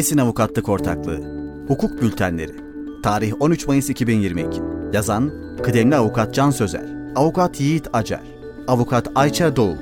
Esin Avukatlık Ortaklığı. Hukuk Bültenleri. Tarih 13 Mayıs 2022 Yazan Kıdemli Avukat Can Sözer. Avukat Yiğit Acar. Avukat Ayça Doğu.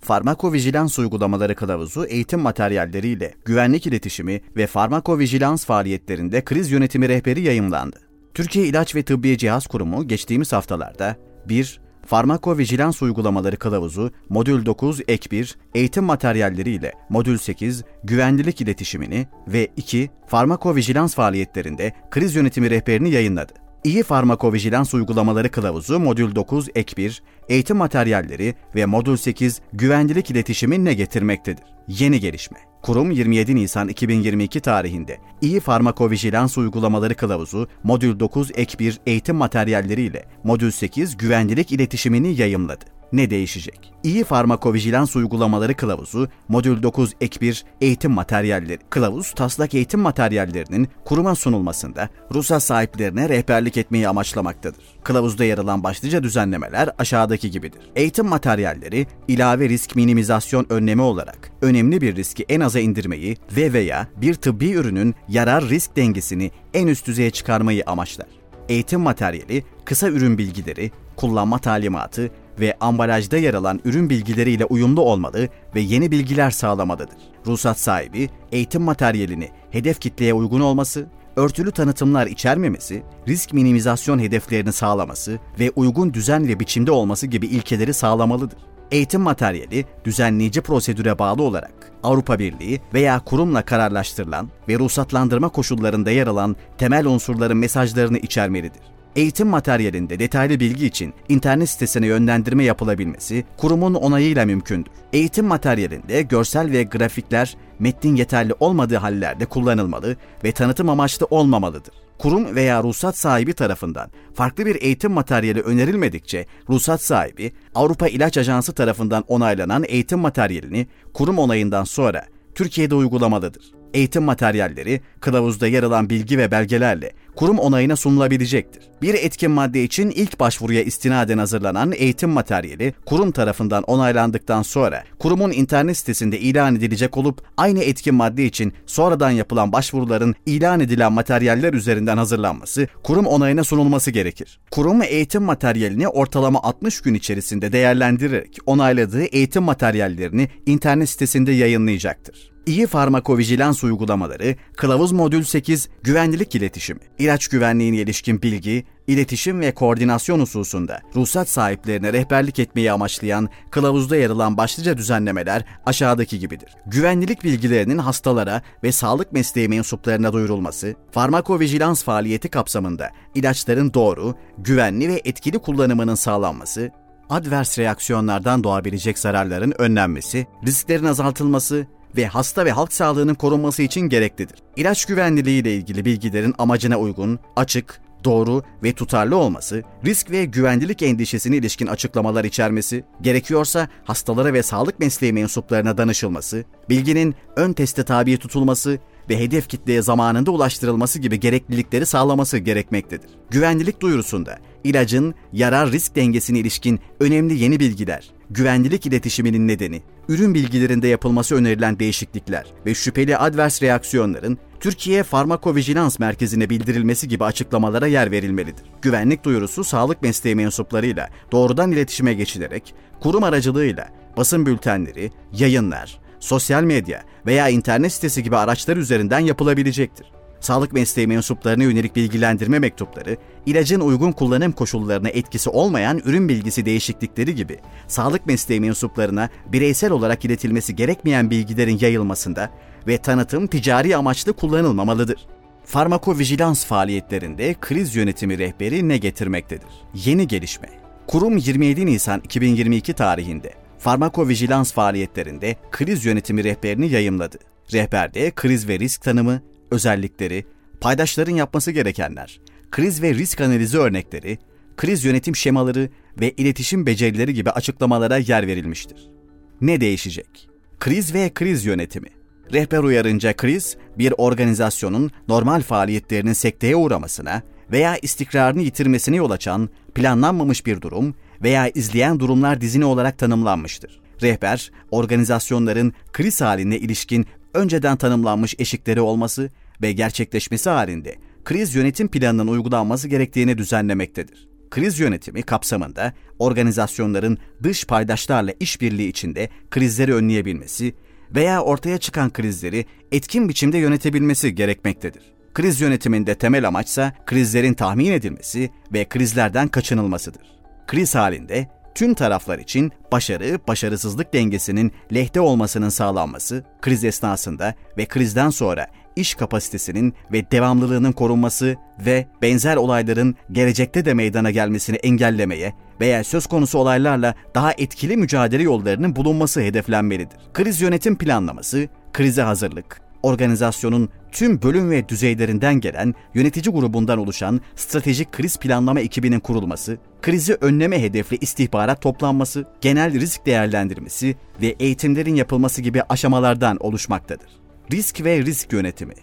Farmakovijilans uygulamaları kılavuzu eğitim materyalleriyle güvenlik iletişimi ve farmakovijilans faaliyetlerinde kriz yönetimi rehberi yayımlandı. Türkiye İlaç ve Tıbbiye Cihaz Kurumu geçtiğimiz haftalarda 1. Farmakovijilans uygulamaları kılavuzu Modül 9 Ek 1 eğitim materyalleri ile Modül 8 güvenlilik iletişimini ve 2 farmakovijilans faaliyetlerinde kriz yönetimi rehberini yayınladı. İyi farmakovijilans uygulamaları kılavuzu Modül 9 Ek 1 eğitim materyalleri ve Modül 8 güvenlilik iletişimi ne getirmektedir? Yeni gelişme. Kurum 27 Nisan 2022 tarihinde İyi Farmakovijilans Uygulamaları Kılavuzu Modül 9 Ek 1 eğitim materyalleri ile Modül 8 güvenlilik iletişimini yayımladı ne değişecek? İyi farmakovijilans uygulamaları kılavuzu, Modül 9 Ek 1 eğitim materyalleri. Kılavuz, taslak eğitim materyallerinin kuruma sunulmasında ruhsat sahiplerine rehberlik etmeyi amaçlamaktadır. Kılavuzda yer alan başlıca düzenlemeler aşağıdaki gibidir. Eğitim materyalleri, ilave risk minimizasyon önlemi olarak önemli bir riski en aza indirmeyi ve veya bir tıbbi ürünün yarar risk dengesini en üst düzeye çıkarmayı amaçlar. Eğitim materyali, kısa ürün bilgileri, kullanma talimatı ve ambalajda yer alan ürün bilgileriyle uyumlu olmalı ve yeni bilgiler sağlamalıdır. Ruhsat sahibi, eğitim materyalini hedef kitleye uygun olması, örtülü tanıtımlar içermemesi, risk minimizasyon hedeflerini sağlaması ve uygun düzen ve biçimde olması gibi ilkeleri sağlamalıdır. Eğitim materyali düzenleyici prosedüre bağlı olarak Avrupa Birliği veya kurumla kararlaştırılan ve ruhsatlandırma koşullarında yer alan temel unsurların mesajlarını içermelidir. Eğitim materyalinde detaylı bilgi için internet sitesine yönlendirme yapılabilmesi kurumun onayıyla mümkündür. Eğitim materyalinde görsel ve grafikler metnin yeterli olmadığı hallerde kullanılmalı ve tanıtım amaçlı olmamalıdır. Kurum veya ruhsat sahibi tarafından farklı bir eğitim materyali önerilmedikçe ruhsat sahibi Avrupa İlaç Ajansı tarafından onaylanan eğitim materyalini kurum onayından sonra Türkiye'de uygulamalıdır. Eğitim materyalleri kılavuzda yer alan bilgi ve belgelerle kurum onayına sunulabilecektir. Bir etkin madde için ilk başvuruya istinaden hazırlanan eğitim materyali kurum tarafından onaylandıktan sonra kurumun internet sitesinde ilan edilecek olup aynı etkin madde için sonradan yapılan başvuruların ilan edilen materyaller üzerinden hazırlanması, kurum onayına sunulması gerekir. Kurum eğitim materyalini ortalama 60 gün içerisinde değerlendirerek onayladığı eğitim materyallerini internet sitesinde yayınlayacaktır. İyi farmakovijilans uygulamaları, Kılavuz Modül 8 Güvenlik İletişimi, ilaç güvenliğine ilişkin bilgi, iletişim ve koordinasyon hususunda ruhsat sahiplerine rehberlik etmeyi amaçlayan kılavuzda yer alan başlıca düzenlemeler aşağıdaki gibidir. Güvenlik bilgilerinin hastalara ve sağlık mesleği mensuplarına duyurulması, farmakovijilans faaliyeti kapsamında ilaçların doğru, güvenli ve etkili kullanımının sağlanması, advers reaksiyonlardan doğabilecek zararların önlenmesi, risklerin azaltılması, ve hasta ve halk sağlığının korunması için gereklidir. İlaç güvenliliği ile ilgili bilgilerin amacına uygun, açık, doğru ve tutarlı olması, risk ve güvenlilik endişesine ilişkin açıklamalar içermesi, gerekiyorsa hastalara ve sağlık mesleği mensuplarına danışılması, bilginin ön teste tabi tutulması ve hedef kitleye zamanında ulaştırılması gibi gereklilikleri sağlaması gerekmektedir. Güvenlilik duyurusunda ilacın yarar risk dengesine ilişkin önemli yeni bilgiler, güvenlilik iletişiminin nedeni, ürün bilgilerinde yapılması önerilen değişiklikler ve şüpheli advers reaksiyonların Türkiye Farmakovijilans Merkezi'ne bildirilmesi gibi açıklamalara yer verilmelidir. Güvenlik duyurusu sağlık mesleği mensuplarıyla doğrudan iletişime geçilerek kurum aracılığıyla basın bültenleri, yayınlar, sosyal medya veya internet sitesi gibi araçlar üzerinden yapılabilecektir. Sağlık mesleği mensuplarına yönelik bilgilendirme mektupları, ilacın uygun kullanım koşullarına etkisi olmayan ürün bilgisi değişiklikleri gibi sağlık mesleği mensuplarına bireysel olarak iletilmesi gerekmeyen bilgilerin yayılmasında ve tanıtım ticari amaçlı kullanılmamalıdır. Farmakovijilans faaliyetlerinde kriz yönetimi rehberi ne getirmektedir? Yeni gelişme. Kurum 27 Nisan 2022 tarihinde farmakovijilans faaliyetlerinde kriz yönetimi rehberini yayımladı. Rehberde kriz ve risk tanımı, özellikleri, paydaşların yapması gerekenler, kriz ve risk analizi örnekleri, kriz yönetim şemaları ve iletişim becerileri gibi açıklamalara yer verilmiştir. Ne değişecek? Kriz ve kriz yönetimi. Rehber uyarınca kriz, bir organizasyonun normal faaliyetlerinin sekteye uğramasına veya istikrarını yitirmesine yol açan planlanmamış bir durum veya izleyen durumlar dizini olarak tanımlanmıştır. Rehber, organizasyonların kriz haline ilişkin önceden tanımlanmış eşikleri olması ve gerçekleşmesi halinde kriz yönetim planının uygulanması gerektiğini düzenlemektedir. Kriz yönetimi kapsamında organizasyonların dış paydaşlarla işbirliği içinde krizleri önleyebilmesi veya ortaya çıkan krizleri etkin biçimde yönetebilmesi gerekmektedir. Kriz yönetiminde temel amaçsa krizlerin tahmin edilmesi ve krizlerden kaçınılmasıdır. Kriz halinde tüm taraflar için başarı, başarısızlık dengesinin lehte olmasının sağlanması, kriz esnasında ve krizden sonra iş kapasitesinin ve devamlılığının korunması ve benzer olayların gelecekte de meydana gelmesini engellemeye veya söz konusu olaylarla daha etkili mücadele yollarının bulunması hedeflenmelidir. Kriz yönetim planlaması, krize hazırlık, organizasyonun tüm bölüm ve düzeylerinden gelen yönetici grubundan oluşan stratejik kriz planlama ekibinin kurulması, krizi önleme hedefli istihbarat toplanması, genel risk değerlendirmesi ve eğitimlerin yapılması gibi aşamalardan oluşmaktadır. Risk ve risk yönetimi.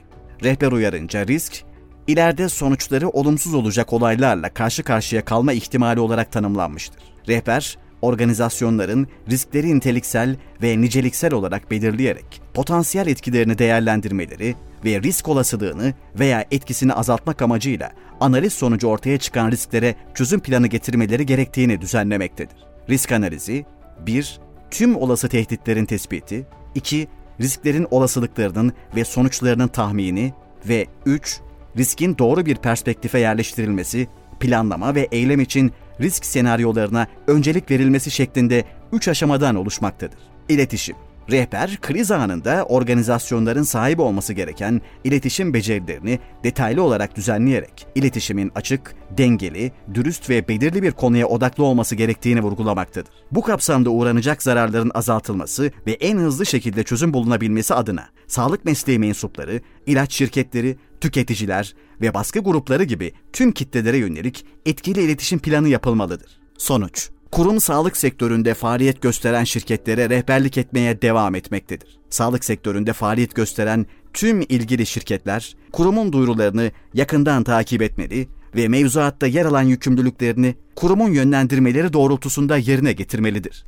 Rehber uyarınca risk, ileride sonuçları olumsuz olacak olaylarla karşı karşıya kalma ihtimali olarak tanımlanmıştır. Rehber, organizasyonların riskleri niteliksel ve niceliksel olarak belirleyerek potansiyel etkilerini değerlendirmeleri ve risk olasılığını veya etkisini azaltmak amacıyla analiz sonucu ortaya çıkan risklere çözüm planı getirmeleri gerektiğini düzenlemektedir. Risk analizi 1. Tüm olası tehditlerin tespiti 2 risklerin olasılıklarının ve sonuçlarının tahmini ve 3. Riskin doğru bir perspektife yerleştirilmesi, planlama ve eylem için risk senaryolarına öncelik verilmesi şeklinde 3 aşamadan oluşmaktadır. İletişim Rehber, kriz anında organizasyonların sahip olması gereken iletişim becerilerini detaylı olarak düzenleyerek iletişimin açık, dengeli, dürüst ve belirli bir konuya odaklı olması gerektiğini vurgulamaktadır. Bu kapsamda uğranacak zararların azaltılması ve en hızlı şekilde çözüm bulunabilmesi adına sağlık mesleği mensupları, ilaç şirketleri, tüketiciler ve baskı grupları gibi tüm kitlelere yönelik etkili iletişim planı yapılmalıdır. Sonuç kurum sağlık sektöründe faaliyet gösteren şirketlere rehberlik etmeye devam etmektedir. Sağlık sektöründe faaliyet gösteren tüm ilgili şirketler kurumun duyurularını yakından takip etmeli ve mevzuatta yer alan yükümlülüklerini kurumun yönlendirmeleri doğrultusunda yerine getirmelidir.